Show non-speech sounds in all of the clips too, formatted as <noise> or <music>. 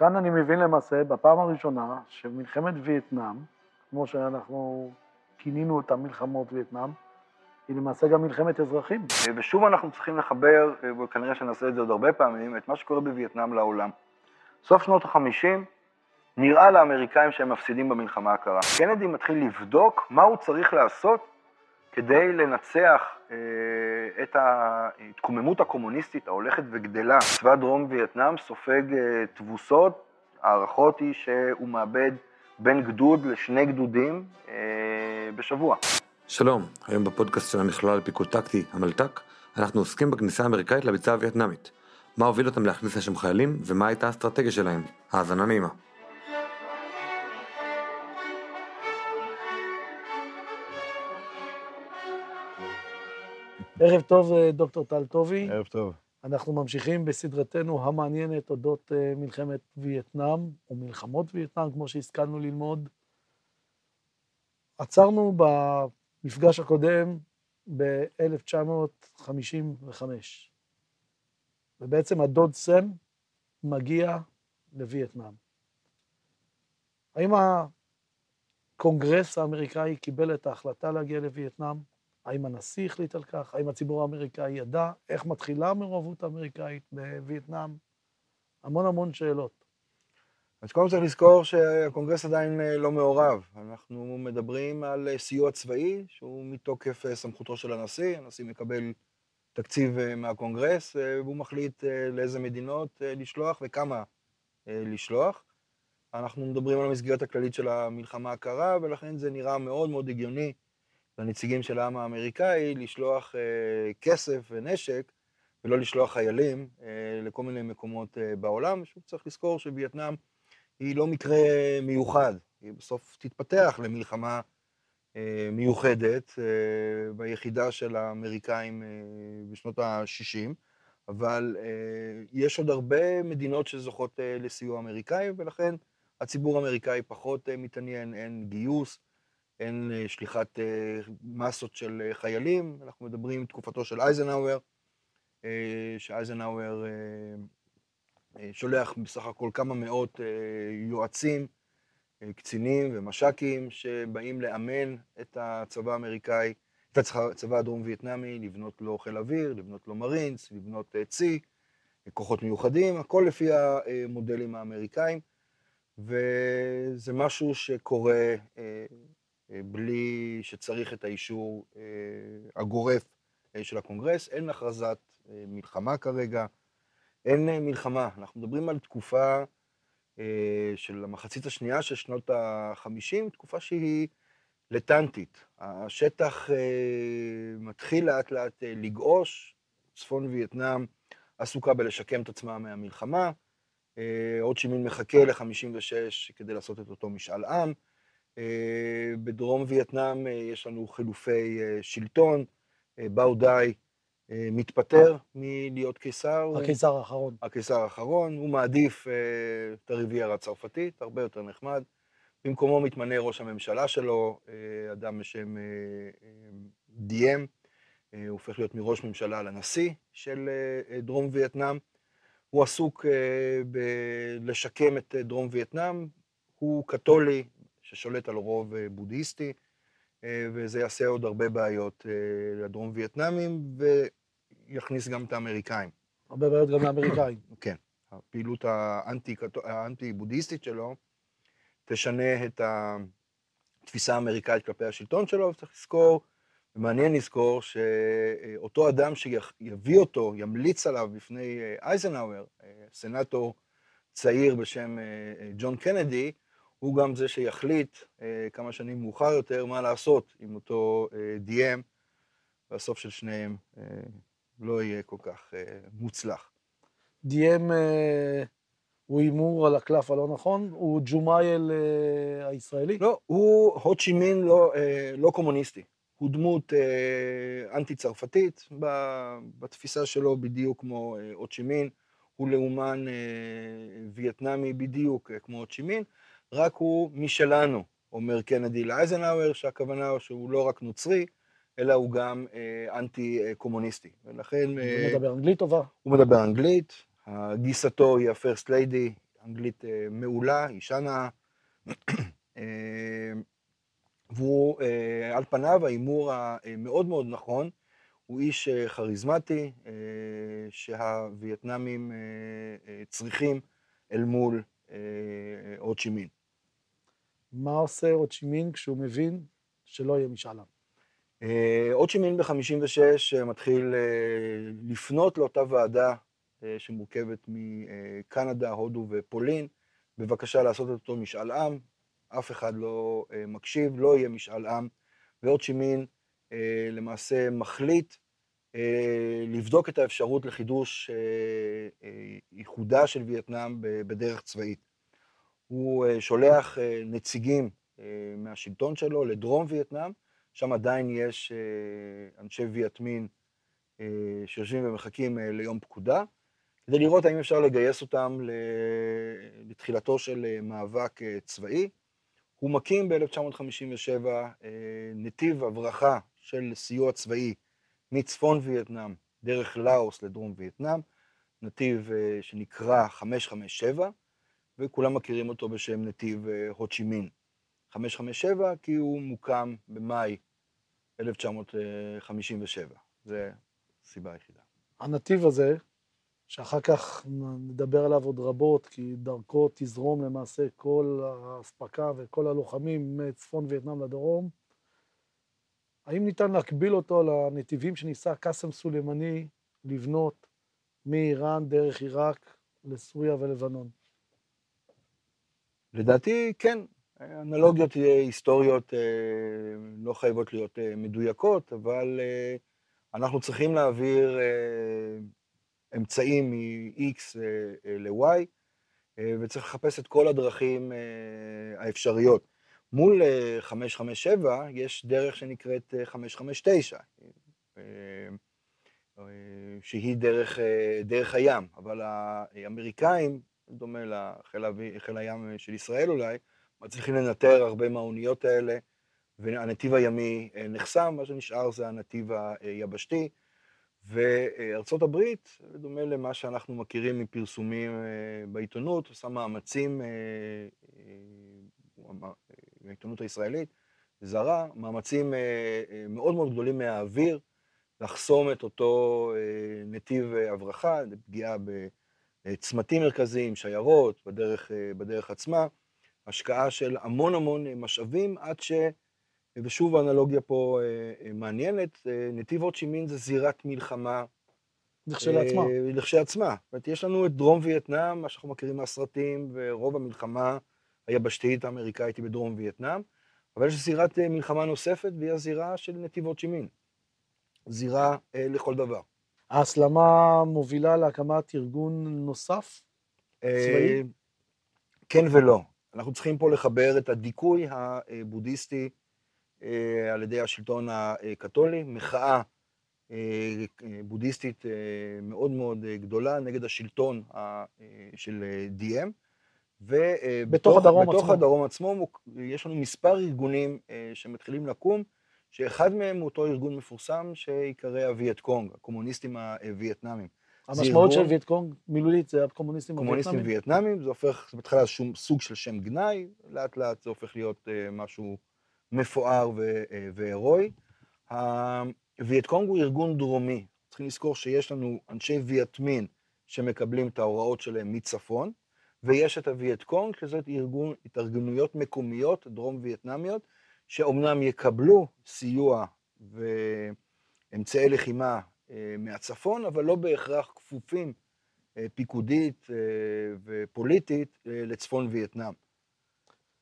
כאן אני מבין למעשה, בפעם הראשונה, שמלחמת וייטנאם, כמו שאנחנו כינינו אותה מלחמות וייטנאם, היא למעשה גם מלחמת אזרחים. ושוב אנחנו צריכים לחבר, וכנראה שנעשה את זה עוד הרבה פעמים, את מה שקורה בווייטנאם לעולם. סוף שנות ה-50, נראה לאמריקאים שהם מפסידים במלחמה הקרה. קנדי מתחיל לבדוק מה הוא צריך לעשות כדי לנצח אה, את ההתקוממות הקומוניסטית ההולכת וגדלה. צבא דרום וייטנאם סופג אה, תבוסות, ההערכות היא שהוא מאבד בין גדוד לשני גדודים אה, בשבוע. שלום, היום בפודקאסט של המכלול פיקוד טקטי, המלת"ק, אנחנו עוסקים בכניסה האמריקאית לביצה הווייטנאמית. מה הוביל אותם להכניס לשם חיילים, ומה הייתה האסטרטגיה שלהם. האזנה נעימה. ערב טוב, אה, דוקטור טל טובי. ערב טוב. אנחנו ממשיכים בסדרתנו המעניינת אודות אה, מלחמת וייטנאם, או מלחמות וייטנאם, כמו שהשכלנו ללמוד. עצרנו במפגש הקודם ב-1955, ובעצם הדוד סם מגיע לווייטנאם. האם הקונגרס האמריקאי קיבל את ההחלטה להגיע לווייטנאם? האם הנשיא החליט על כך? האם הציבור האמריקאי ידע? איך מתחילה המעורבות האמריקאית בווייטנאם? המון המון שאלות. אז קודם צריך לזכור שהקונגרס עדיין אה, לא מעורב. אנחנו מדברים על אה, סיוע צבאי, שהוא מתוקף אה, סמכותו של הנשיא. הנשיא מקבל תקציב מהקונגרס, והוא מחליט לאיזה מדינות לשלוח וכמה לשלוח. אנחנו מדברים על המסגרת הכללית של המלחמה הקרה, ולכן זה נראה מאוד מאוד הגיוני לנציגים של העם האמריקאי לשלוח אה, כסף ונשק, ולא לשלוח חיילים אה, לכל מיני מקומות אה, בעולם. שוב, צריך לזכור שווייטנאם היא לא מקרה מיוחד, היא בסוף תתפתח למלחמה אה, מיוחדת אה, ביחידה של האמריקאים אה, בשנות ה-60, אבל אה, יש עוד הרבה מדינות שזוכות אה, לסיוע אמריקאי, ולכן הציבור האמריקאי פחות אה, מתעניין, אין גיוס. אין אה, שליחת אה, מסות של אה, חיילים, אנחנו מדברים תקופתו של אייזנהאואר, שאייזנהאואר שולח בסך הכל כמה מאות יועצים, קצינים ומש"קים שבאים לאמן את הצבא האמריקאי, את הצבא הדרום-וייטנאמי, לבנות לו חיל אוויר, לבנות לו מרינס, לבנות צי, כוחות מיוחדים, הכל לפי המודלים האמריקאים, וזה משהו שקורה בלי שצריך את האישור אה, הגורף אה, של הקונגרס. אין הכרזת מלחמה כרגע, אין מלחמה. אנחנו מדברים על תקופה של המחצית השנייה של שנות ה-50, תקופה שהיא לטנטית. השטח מתחיל לאט לאט לגעוש, צפון וייטנאם עסוקה בלשקם את עצמה מהמלחמה, עוד שימין מחכה ל-56 כדי לעשות את אותו משאל עם. אה, בדרום וייטנאם אה, יש לנו חילופי אה, שלטון, באו דאי מתפטר מלהיות קיסר. הקיסר האחרון. הקיסר האחרון, הוא מעדיף את הריביירה הצרפתית, הרבה יותר נחמד. במקומו מתמנה ראש הממשלה שלו, אדם בשם דיאם, הוא הופך להיות מראש ממשלה לנשיא של דרום וייטנאם. הוא עסוק בלשקם את דרום וייטנאם, הוא קתולי, ששולט על רוב אה, בודהיסטי, אה, וזה יעשה עוד הרבה בעיות אה, לדרום וייטנאמים, ויכניס גם את האמריקאים. הרבה בעיות גם לאמריקאים. <coughs> כן. הפעילות האנטי-בודהיסטית שלו תשנה את התפיסה האמריקאית כלפי השלטון שלו, וצריך לזכור, ומעניין לזכור, שאותו אדם שיביא אותו, ימליץ עליו בפני אייזנהאואר, סנאטור צעיר בשם ג'ון קנדי, הוא גם זה שיחליט אה, כמה שנים מאוחר יותר מה לעשות עם אותו אה, DM, והסוף של שניהם אה, לא יהיה כל כך מוצלח. DM אה, הוא הימור על הקלף הלא נכון? הוא ג'ומאייל הישראלי? לא, הוא הוצ'ימין לא, אה, לא קומוניסטי. הוא דמות אנטי-צרפתית בתפיסה שלו, בדיוק כמו אה, הוצ'ימין. הוא לאומן וייטנאמי בדיוק כמו הוצ'ימין. רק הוא משלנו, אומר קנדי לאייזנהאואר, שהכוונה שהוא לא רק נוצרי, אלא הוא גם אה, אנטי-קומוניסטי. ולכן... הוא אה, מדבר אנגלית טובה. הוא מדבר אנגלית, גיסתו היא ה-first lady, אנגלית אה, מעולה, אישה נאה, אה, והוא אה, על פניו ההימור המאוד מאוד נכון, הוא איש אה, כריזמטי אה, שהווייטנאמים אה, אה, צריכים אל מול אה, הוצ'ימין. מה עושה הוצ'ימין כשהוא מבין שלא יהיה משאל עם? אה, הוצ'ימין ב-56 מתחיל אה, לפנות לאותה ועדה אה, שמורכבת מקנדה, הודו ופולין, בבקשה לעשות את אותו משאל עם. אף אחד לא אה, מקשיב, לא יהיה משאל עם, והוצ'ימין אה, למעשה מחליט אה, לבדוק את האפשרות לחידוש אה, אה, איחודה של וייטנאם בדרך צבאית. הוא אה, שולח אה, נציגים אה, מהשלטון שלו לדרום וייטנאם, שם עדיין יש אנשי וייטמין שיושבים ומחכים ליום פקודה, כדי לראות האם אפשר לגייס אותם לתחילתו של מאבק צבאי. הוא מקים ב-1957 נתיב הברחה של סיוע צבאי מצפון וייטנאם דרך לאוס לדרום וייטנאם, נתיב שנקרא 557, וכולם מכירים אותו בשם נתיב אה, הוצ'ימין. 557 כי הוא מוקם במאי 1957, זו הסיבה היחידה. הנתיב הזה, שאחר כך נדבר עליו עוד רבות, כי דרכו תזרום למעשה כל האספקה וכל הלוחמים מצפון וייטנאם לדרום, האם ניתן להקביל אותו לנתיבים שניסה קאסם סולימני לבנות מאיראן דרך עיראק לסוריה ולבנון? לדעתי, כן. אנלוגיות היסטוריות אה, לא חייבות להיות אה, מדויקות, אבל אה, אנחנו צריכים להעביר אמצעים מ-X ל-Y, וצריך לחפש את כל הדרכים האפשריות. מול 557 יש דרך שנקראת 559, שהיא דרך, דרך הים, אבל האמריקאים, דומה לחיל הים של ישראל אולי, מצליחים לנטר הרבה מהאוניות האלה, והנתיב הימי נחסם, מה שנשאר זה הנתיב היבשתי, וארצות הברית, דומה למה שאנחנו מכירים מפרסומים בעיתונות, עושה מאמצים, בעיתונות הישראלית, זרה, מאמצים מאוד מאוד גדולים מהאוויר, לחסום את אותו נתיב הברחה, פגיעה בצמתים מרכזיים, שיירות, בדרך, בדרך עצמה. השקעה של המון המון משאבים, עד ש... ושוב האנלוגיה פה מעניינת, נתיב הוצ'ימין זה זירת מלחמה. לכשלעצמה. לכשלעצמה. זאת אומרת, יש לנו את דרום וייטנאם, מה שאנחנו מכירים מהסרטים, ורוב המלחמה היבשתית האמריקאית היא בדרום וייטנאם, אבל יש זירת מלחמה נוספת, והיא הזירה של נתיב הוצ'ימין. זירה לכל דבר. ההסלמה מובילה להקמת ארגון נוסף? צבאי? כן ולא. אנחנו צריכים פה לחבר את הדיכוי הבודהיסטי על ידי השלטון הקתולי, מחאה בודהיסטית מאוד מאוד גדולה נגד השלטון של דיאם, בתוך הדרום בתוך עצמו. הדרום עצמו יש לנו מספר ארגונים שמתחילים לקום, שאחד מהם הוא אותו ארגון מפורסם שיקרא הווייט קונג, הקומוניסטים הווייטנאמים. המשמעות של וייטקונג מילולית זה הקומוניסטים קומוניסטים הווייטנאמים? וייטנאמים, זה הופך, זה בהתחלה שום סוג של שם גנאי, לאט לאט זה הופך להיות אה, משהו מפואר ו- אה, והירואי. הווייטקונג הוא ארגון דרומי, צריכים לזכור שיש לנו אנשי וייט מין שמקבלים את ההוראות שלהם מצפון, ויש את הווייטקונג, שזה ארגון, התארגנויות מקומיות דרום וייטנמיות, שאומנם יקבלו סיוע ואמצעי לחימה מהצפון, אבל לא בהכרח כפופים פיקודית ופוליטית לצפון וייטנאם.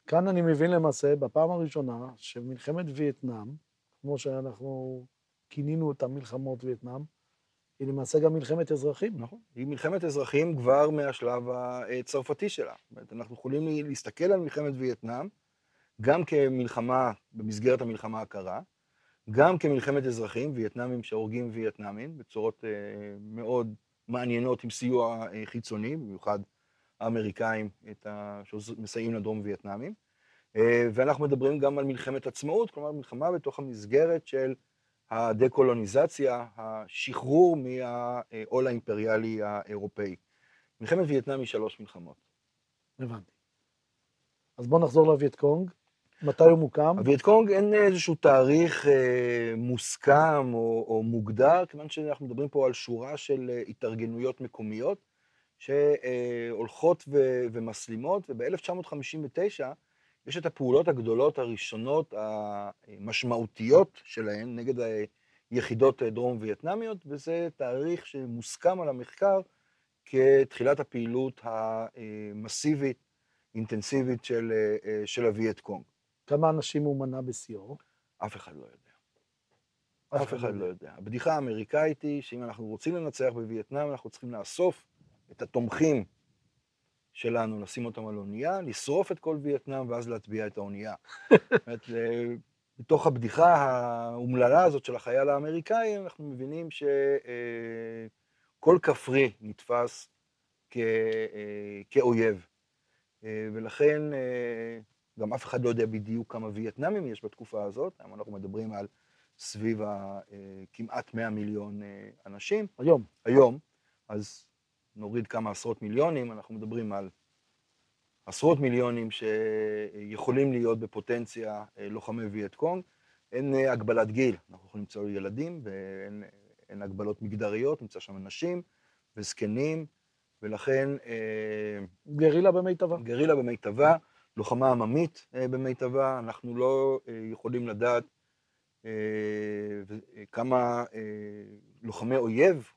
כאן אני מבין למעשה, בפעם הראשונה, שמלחמת וייטנאם, כמו שאנחנו כינינו אותה מלחמות וייטנאם, היא למעשה גם מלחמת אזרחים. נכון. היא מלחמת אזרחים כבר מהשלב הצרפתי שלה. זאת אומרת, אנחנו יכולים להסתכל על מלחמת וייטנאם גם כמלחמה במסגרת המלחמה הקרה, גם כמלחמת אזרחים, וייטנאמים שהורגים וייטנאמים, בצורות אה, מאוד מעניינות עם סיוע אה, חיצוני, במיוחד האמריקאים ה... שמסייעים לדרום וייטנאמים. אה, ואנחנו מדברים גם על מלחמת עצמאות, כלומר מלחמה בתוך המסגרת של הדקולוניזציה, השחרור מהעול האימפריאלי האירופאי. מלחמת וייטנאם היא שלוש מלחמות. הבנתי. אז בואו נחזור לווייט קונג. מתי הוא מוקם? הווייטקונג אין איזשהו תאריך אה, מוסכם או, או מוגדר, כיוון שאנחנו מדברים פה על שורה של אה, התארגנויות מקומיות שהולכות ו, ומסלימות, וב-1959 יש את הפעולות הגדולות הראשונות המשמעותיות שלהן נגד היחידות דרום וייטנמיות, וזה תאריך שמוסכם על המחקר כתחילת הפעילות המסיבית, אינטנסיבית של, אה, של הווייטקונג. כמה אנשים הוא מנה בשיאו? אף אחד לא יודע. אף אחד לא יודע. הבדיחה האמריקאית היא שאם אנחנו רוצים לנצח בווייטנאם, אנחנו צריכים לאסוף את התומכים שלנו, לשים אותם על אונייה, לשרוף את כל וייטנאם ואז להטביע את האונייה. זאת אומרת, בתוך הבדיחה האומללה הזאת של החייל האמריקאי, אנחנו מבינים שכל אה, כפרי נתפס כ... אה, כאויב. אה, ולכן גם אף אחד לא יודע בדיוק כמה וייטנאמים יש בתקופה הזאת, היום אנחנו מדברים על סביב ה, כמעט 100 מיליון אנשים. היום. היום, אז נוריד כמה עשרות מיליונים, אנחנו מדברים על עשרות מיליונים שיכולים להיות בפוטנציה אה, לוחמי וייט קונג. אין אה, הגבלת גיל, אנחנו יכולים למצוא ילדים ואין הגבלות מגדריות, נמצא שם נשים וזקנים, ולכן... אה, גרילה במיטבה. גרילה במיטבה, לוחמה עממית במיטבה, אנחנו לא יכולים לדעת כמה לוחמי אויב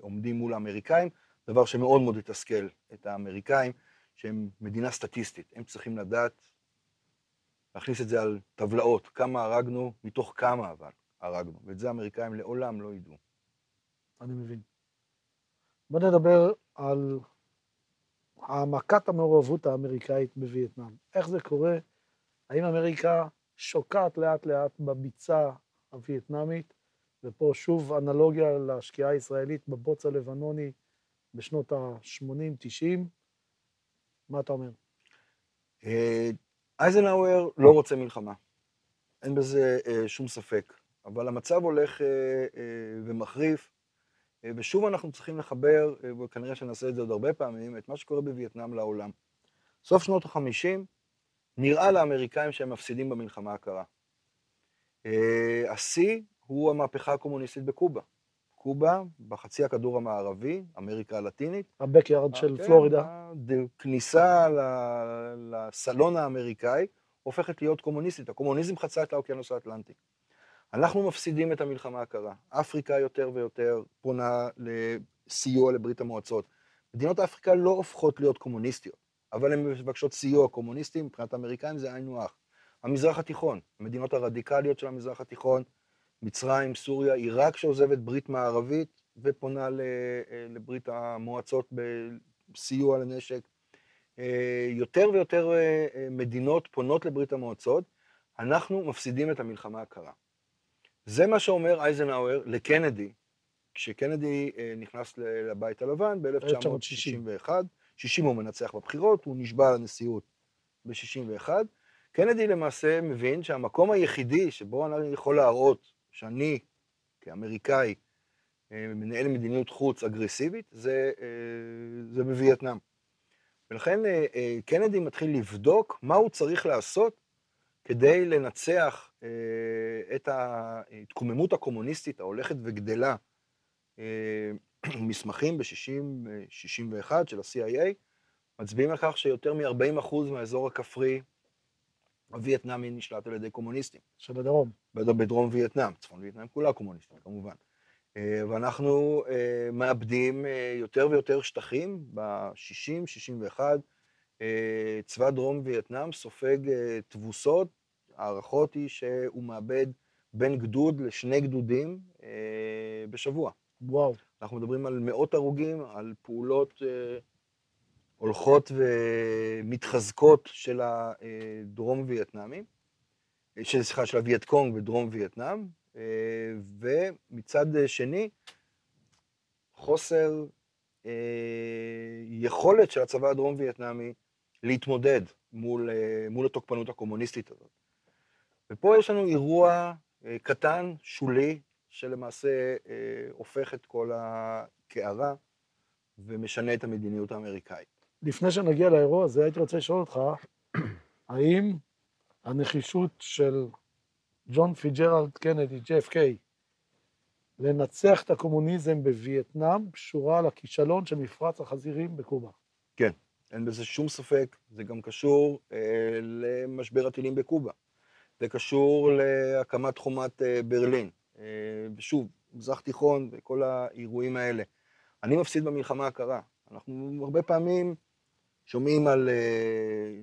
עומדים מול האמריקאים, דבר שמאוד מאוד יתסכל את האמריקאים, שהם מדינה סטטיסטית. הם צריכים לדעת, להכניס את זה על טבלאות, כמה הרגנו, מתוך כמה אבל הרגנו, ואת זה האמריקאים לעולם לא ידעו. אני מבין. בוא נדבר על העמקת המעורבות האמריקאית בווייטנאם. איך זה קורה? האם אמריקה שוקעת לאט לאט בביצה הווייטנאמית, ופה שוב אנלוגיה לשקיעה הישראלית בבוץ הלבנוני בשנות ה-80-90. מה אתה אומר? אה, אייזנהאואר לא רוצה מלחמה, אין בזה אה, שום ספק, אבל המצב הולך אה, ומחריף, ושוב אנחנו צריכים לחבר, וכנראה שנעשה את זה עוד הרבה פעמים, את מה שקורה בווייטנאם לעולם. סוף שנות ה-50, נראה לאמריקאים שהם מפסידים במלחמה הקרה. השיא הוא המהפכה הקומוניסטית בקובה. קובה, בחצי הכדור המערבי, אמריקה הלטינית. הבקיארד של כן, פלורידה. כניסה לסלון האמריקאי הופכת להיות קומוניסטית. הקומוניזם חצה את האוקיינוס האטלנטי. אנחנו מפסידים את המלחמה הקרה. אפריקה יותר ויותר פונה לסיוע לברית המועצות. מדינות אפריקה לא הופכות להיות קומוניסטיות, אבל הן מבקשות סיוע קומוניסטי, מבחינת האמריקאים זה היינו הך. המזרח התיכון, המדינות הרדיקליות של המזרח התיכון, מצרים, סוריה, עיראק שעוזבת ברית מערבית ופונה אה, לברית המועצות בסיוע לנשק. אה, יותר ויותר אה, מדינות פונות לברית המועצות, אנחנו מפסידים את המלחמה הקרה. זה מה שאומר אייזנהאואר לקנדי, כשקנדי נכנס לבית הלבן ב-1961, 60 הוא מנצח בבחירות, הוא נשבע לנשיאות ב-61. קנדי למעשה מבין שהמקום היחידי שבו אני יכול להראות שאני, כאמריקאי, אה, מנהל מדיניות חוץ אגרסיבית, זה, אה, זה בווייטנאם. ולכן אה, קנדי מתחיל לבדוק מה הוא צריך לעשות כדי לנצח את ההתקוממות הקומוניסטית ההולכת וגדלה. <clears throat> מסמכים ב-60-61 של ה-CIA מצביעים על כך שיותר מ-40% מהאזור הכפרי הווייטנאמי נשלט על ידי קומוניסטים. שבדרום. בדרום וייטנאם, צפון וייטנאם כולה קומוניסטית כמובן. אה, ואנחנו אה, מאבדים אה, יותר ויותר שטחים, ב-60, 61, צבא דרום וייטנאם סופג תבוסות, ההערכות היא שהוא מאבד בין גדוד לשני גדודים בשבוע. וואו. אנחנו מדברים על מאות הרוגים, על פעולות הולכות ומתחזקות של הדרום וייטנאמים, סליחה, של הווייטקונג בדרום וייטנאם, ומצד שני, חוסר אה, יכולת של הצבא הדרום וייטנאמי להתמודד מול, אה, מול התוקפנות הקומוניסטית הזאת. ופה יש לנו אירוע אה, קטן, שולי, שלמעשה הופך את כל הקערה ומשנה את המדיניות האמריקאית. לפני שנגיע לאירוע הזה, הייתי רוצה לשאול אותך, <clears throat> האם הנחישות של ג'ון פיצג'רלד קנדי, JFK, לנצח את הקומוניזם בווייטנאם, קשורה לכישלון של מפרץ החזירים בקובה. כן, אין בזה שום ספק. זה גם קשור אה, למשבר הטילים בקובה. זה קשור להקמת חומת אה, ברלין. אה, ושוב, מזרח תיכון וכל האירועים האלה. אני מפסיד במלחמה הקרה. אנחנו הרבה פעמים שומעים על אה,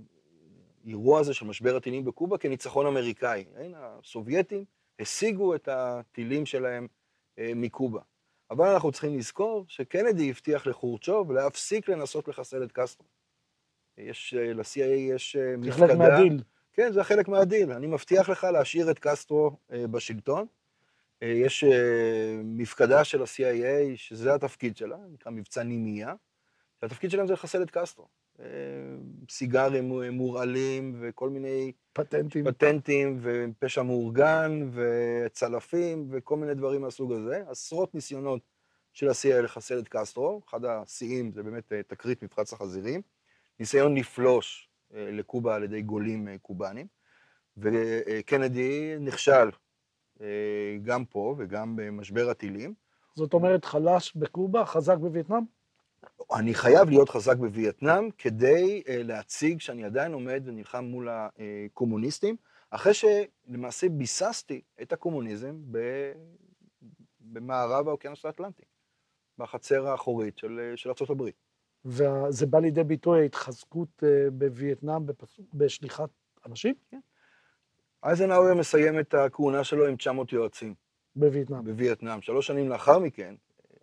אירוע הזה של משבר הטילים בקובה כניצחון אמריקאי. אין, הסובייטים השיגו את הטילים שלהם מקובה. אבל אנחנו צריכים לזכור שקנדי הבטיח לחורצ'וב להפסיק לנסות לחסל את קסטרו. יש, ל-CIA יש זה חלק מפקדה... מהדיל. כן, זה חלק מהדיל. אני מבטיח לך להשאיר את קסטרו אה, בשלטון. אה, יש אה, מפקדה של ה-CIA, שזה התפקיד שלה, נקרא מבצע נימיה, שהתפקיד שלהם זה לחסל את קסטרו. אה, סיגרים מורעלים וכל מיני פטנטים. פטנטים ופשע מאורגן וצלפים וכל מיני דברים מהסוג הזה. עשרות ניסיונות של ה-CIA לחסל את קסטרו, אחד השיאים זה באמת אה, תקרית מפרץ החזירים. ניסיון לפלוש לקובה על ידי גולים אה, קובאנים, וקנדי נכשל אה, גם פה וגם במשבר הטילים. זאת אומרת, חלש בקובה, חזק בווייטנאם? אני חייב להיות חזק בווייטנאם כדי להציג שאני עדיין עומד ונלחם מול הקומוניסטים, אחרי שלמעשה ביססתי את הקומוניזם ב... במערב האוקיינוס האטלנטי, בחצר האחורית של, אה, של ארה"ב. וזה בא לידי ביטוי ההתחזקות אה, בווייטנאם בשליחת אנשים אייזנהאואר מסיים את הכהונה שלו עם 900 יועצים בווייטנאם. בווייטנאם. שלוש שנים לאחר מכן,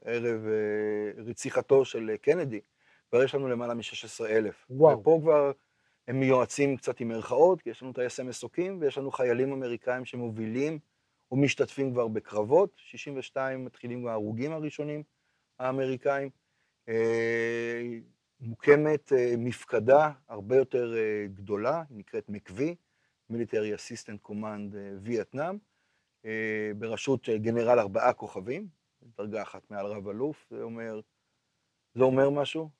ערב אה, רציחתו של אה, קנדי, כבר יש לנו למעלה מ-16 אלף. וואו. ופה כבר הם מיועצים קצת עם מירכאות, כי יש לנו את ה-SMS-עוקים, ויש לנו חיילים אמריקאים שמובילים ומשתתפים כבר בקרבות. 62 מתחילים ההרוגים הראשונים האמריקאים. אה, מוקמת אה, מפקדה הרבה יותר אה, גדולה, נקראת מקווי, Assistant Command אה, וייטנאם, בראשות גנרל ארבעה כוכבים, דרגה אחת מעל רב אלוף, זה אומר, זה אומר משהו.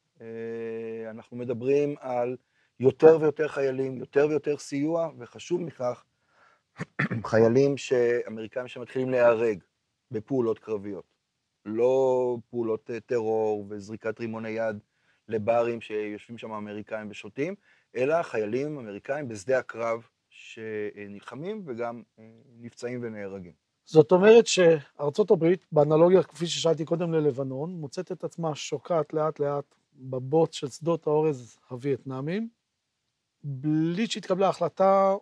אנחנו מדברים על יותר ויותר חיילים, יותר ויותר סיוע, וחשוב מכך, חיילים אמריקאים שמתחילים להיהרג בפעולות קרביות. לא פעולות אה, טרור וזריקת רימוני יד לברים שיושבים שם האמריקאים ושותים, אלא חיילים אמריקאים בשדה הקרב שנלחמים וגם אה, נפצעים ונהרגים. זאת אומרת שארצות הברית, באנלוגיה כפי ששאלתי קודם ללבנון, מוצאת את עצמה שוקעת לאט לאט בבוץ של שדות האורז הווייטנאמים, בלי שהתקבלה החלטה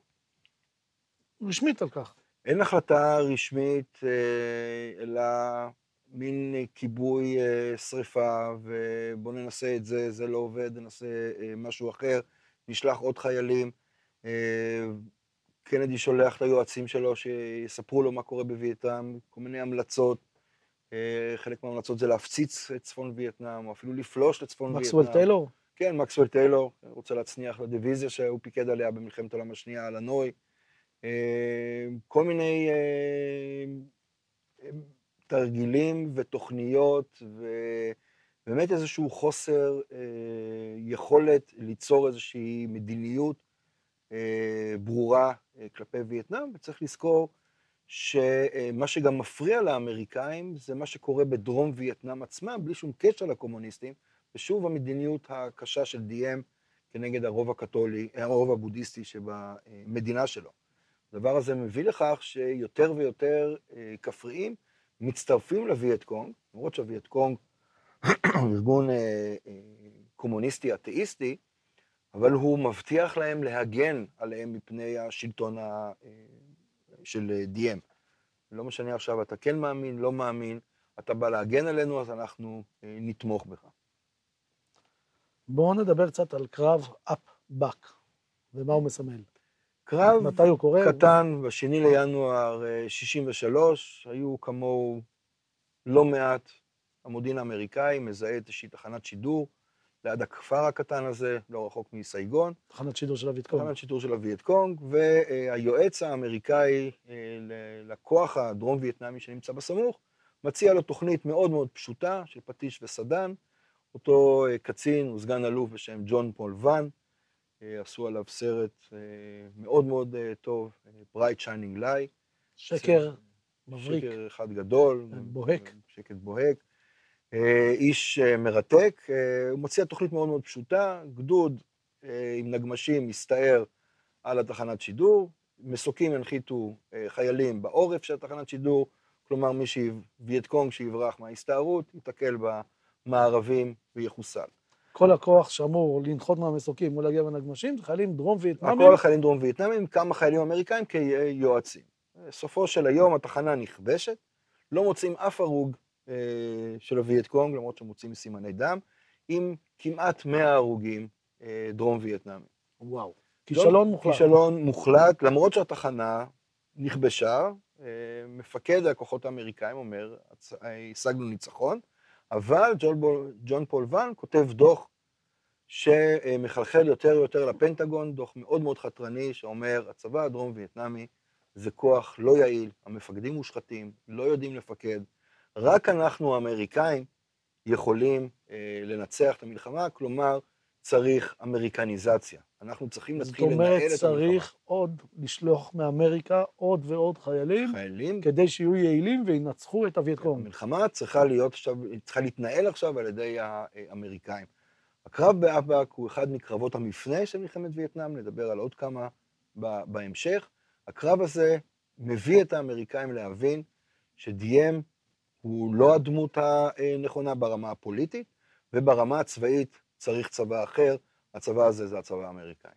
רשמית על כך. אין החלטה רשמית, אה, אלא מין אה, כיבוי אה, שריפה, ובואו ננסה את זה, זה לא עובד, ננסה אה, משהו אחר, נשלח עוד חיילים. קנדי שולח את היועצים שלו שיספרו לו מה קורה בווייטנאם, כל מיני המלצות. חלק מההמלצות זה להפציץ את צפון וייטנאם, או אפילו לפלוש לצפון וייטנאם. מקסוול טיילור? כן, מקסוול טיילור, רוצה להצניח לדיוויזיה שהוא פיקד עליה במלחמת העולם השנייה, על הנוי. כל מיני תרגילים ותוכניות, ובאמת איזשהו חוסר אה, יכולת ליצור איזושהי מדיניות אה, ברורה אה, כלפי וייטנאם, וצריך לזכור שמה שגם מפריע לאמריקאים זה מה שקורה בדרום וייטנאם עצמם, בלי שום קשר לקומוניסטים, ושוב המדיניות הקשה של דיאם כנגד הרוב הקתולי, הרוב הבודהיסטי שבמדינה שלו. הדבר הזה מביא לכך שיותר ויותר אה, כפריים מצטרפים לווייט קונג, למרות שהווייט קונג הוא <coughs> ארגון אה, אה, קומוניסטי אתאיסטי, אבל הוא מבטיח להם להגן עליהם מפני השלטון ה, אה, של אה, דיאם. לא משנה עכשיו, אתה כן מאמין, לא מאמין, אתה בא להגן עלינו, אז אנחנו אה, נתמוך בך. בואו נדבר קצת על קרב אפ-באק, ומה הוא מסמל. קרב מתי הוא קורה? קטן, בשני לינואר אה, 63, היו כמוהו לא מעט. המודיעין האמריקאי מזהה איזושהי תחנת שידור ליד הכפר הקטן הזה, לא רחוק מסייגון, תחנת שידור של הווייטקונג. תחנת שידור של הווייט קונג, והיועץ האמריקאי אה, לכוח הדרום וייטנאמי שנמצא בסמוך, מציע לו תוכנית מאוד מאוד פשוטה של פטיש וסדן. אותו אה, קצין הוא סגן אלוף בשם ג'ון פול ואן, אה, עשו עליו סרט אה, מאוד מאוד אה, טוב, Bright Shining Lie. שקר מבריק. שקר אחד גדול. בוהק. שקר בוהק. אה, איש אה, מרתק, אה, הוא מציע תוכנית מאוד מאוד פשוטה, גדוד אה, עם נגמשים מסתער על התחנת שידור, מסוקים הנחיתו אה, חיילים בעורף של התחנת שידור, כלומר מי שווייטקונג שיברח מההסתערות, ייתקל במארבים ויחוסל. כל הכוח שאמור לנחות מהמסוקים או להגיע בנגמשים, זה חיילים דרום וייטנאמים. כל החיילים דרום וייטנאמים, כמה חיילים אמריקאים כיועצים. בסופו של היום התחנה נכבשת, לא מוצאים אף הרוג אה, של הווייטקונג, למרות שמוצאים סימני דם, עם כמעט 100 הרוגים אה, דרום וייטנאמים. וואו. כישלון מוחלט. כישלון מוחלט, למרות שהתחנה נכבשה, אה, מפקד הכוחות האמריקאים אומר, השגנו ניצחון, אבל ג'ון, בול, ג'ון פול ואן כותב דוח שמחלחל יותר ויותר לפנטגון, דוח מאוד מאוד חתרני, שאומר, הצבא הדרום וייטנאמי זה כוח לא יעיל, המפקדים מושחתים, לא יודעים לפקד, רק אנחנו האמריקאים יכולים אה, לנצח את המלחמה, כלומר, צריך אמריקניזציה. אנחנו צריכים להתחיל לנהל את המלחמה. זאת אומרת, צריך עוד לשלוח מאמריקה עוד ועוד חיילים, חיילים, כדי שיהיו יעילים וינצחו את הווייטקונג. המלחמה צריכה להיות עכשיו, צריכה להתנהל עכשיו על ידי האמריקאים. הקרב באבק הוא אחד מקרבות המפנה של מלחמת וייטנאם, נדבר על עוד כמה בהמשך. הקרב הזה מביא את האמריקאים להבין שדיים הוא לא הדמות הנכונה ברמה הפוליטית, וברמה הצבאית צריך צבא אחר, הצבא הזה זה הצבא האמריקאי.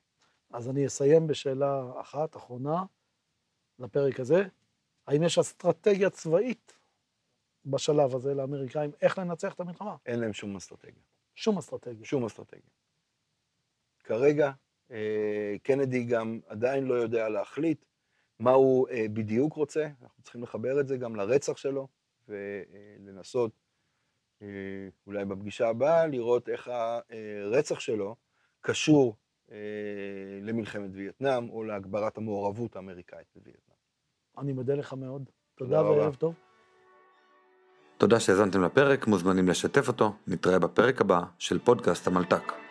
אז אני אסיים בשאלה אחת, אחרונה, לפרק הזה. האם יש אסטרטגיה צבאית בשלב הזה לאמריקאים, איך לנצח את המלחמה? אין להם שום אסטרטגיה. שום אסטרטגיה. שום אסטרטגיה. כרגע, אה, קנדי גם עדיין לא יודע להחליט מה הוא אה, בדיוק רוצה, אנחנו צריכים לחבר את זה גם לרצח שלו, ולנסות אולי בפגישה הבאה לראות איך הרצח שלו קשור אה, למלחמת וייטנאם או להגברת המעורבות האמריקאית בווייטנאם. אני מודה לך מאוד. תודה וערב טוב. תודה שהאזנתם לפרק, מוזמנים לשתף אותו, נתראה בפרק הבא של פודקאסט המלת"ק.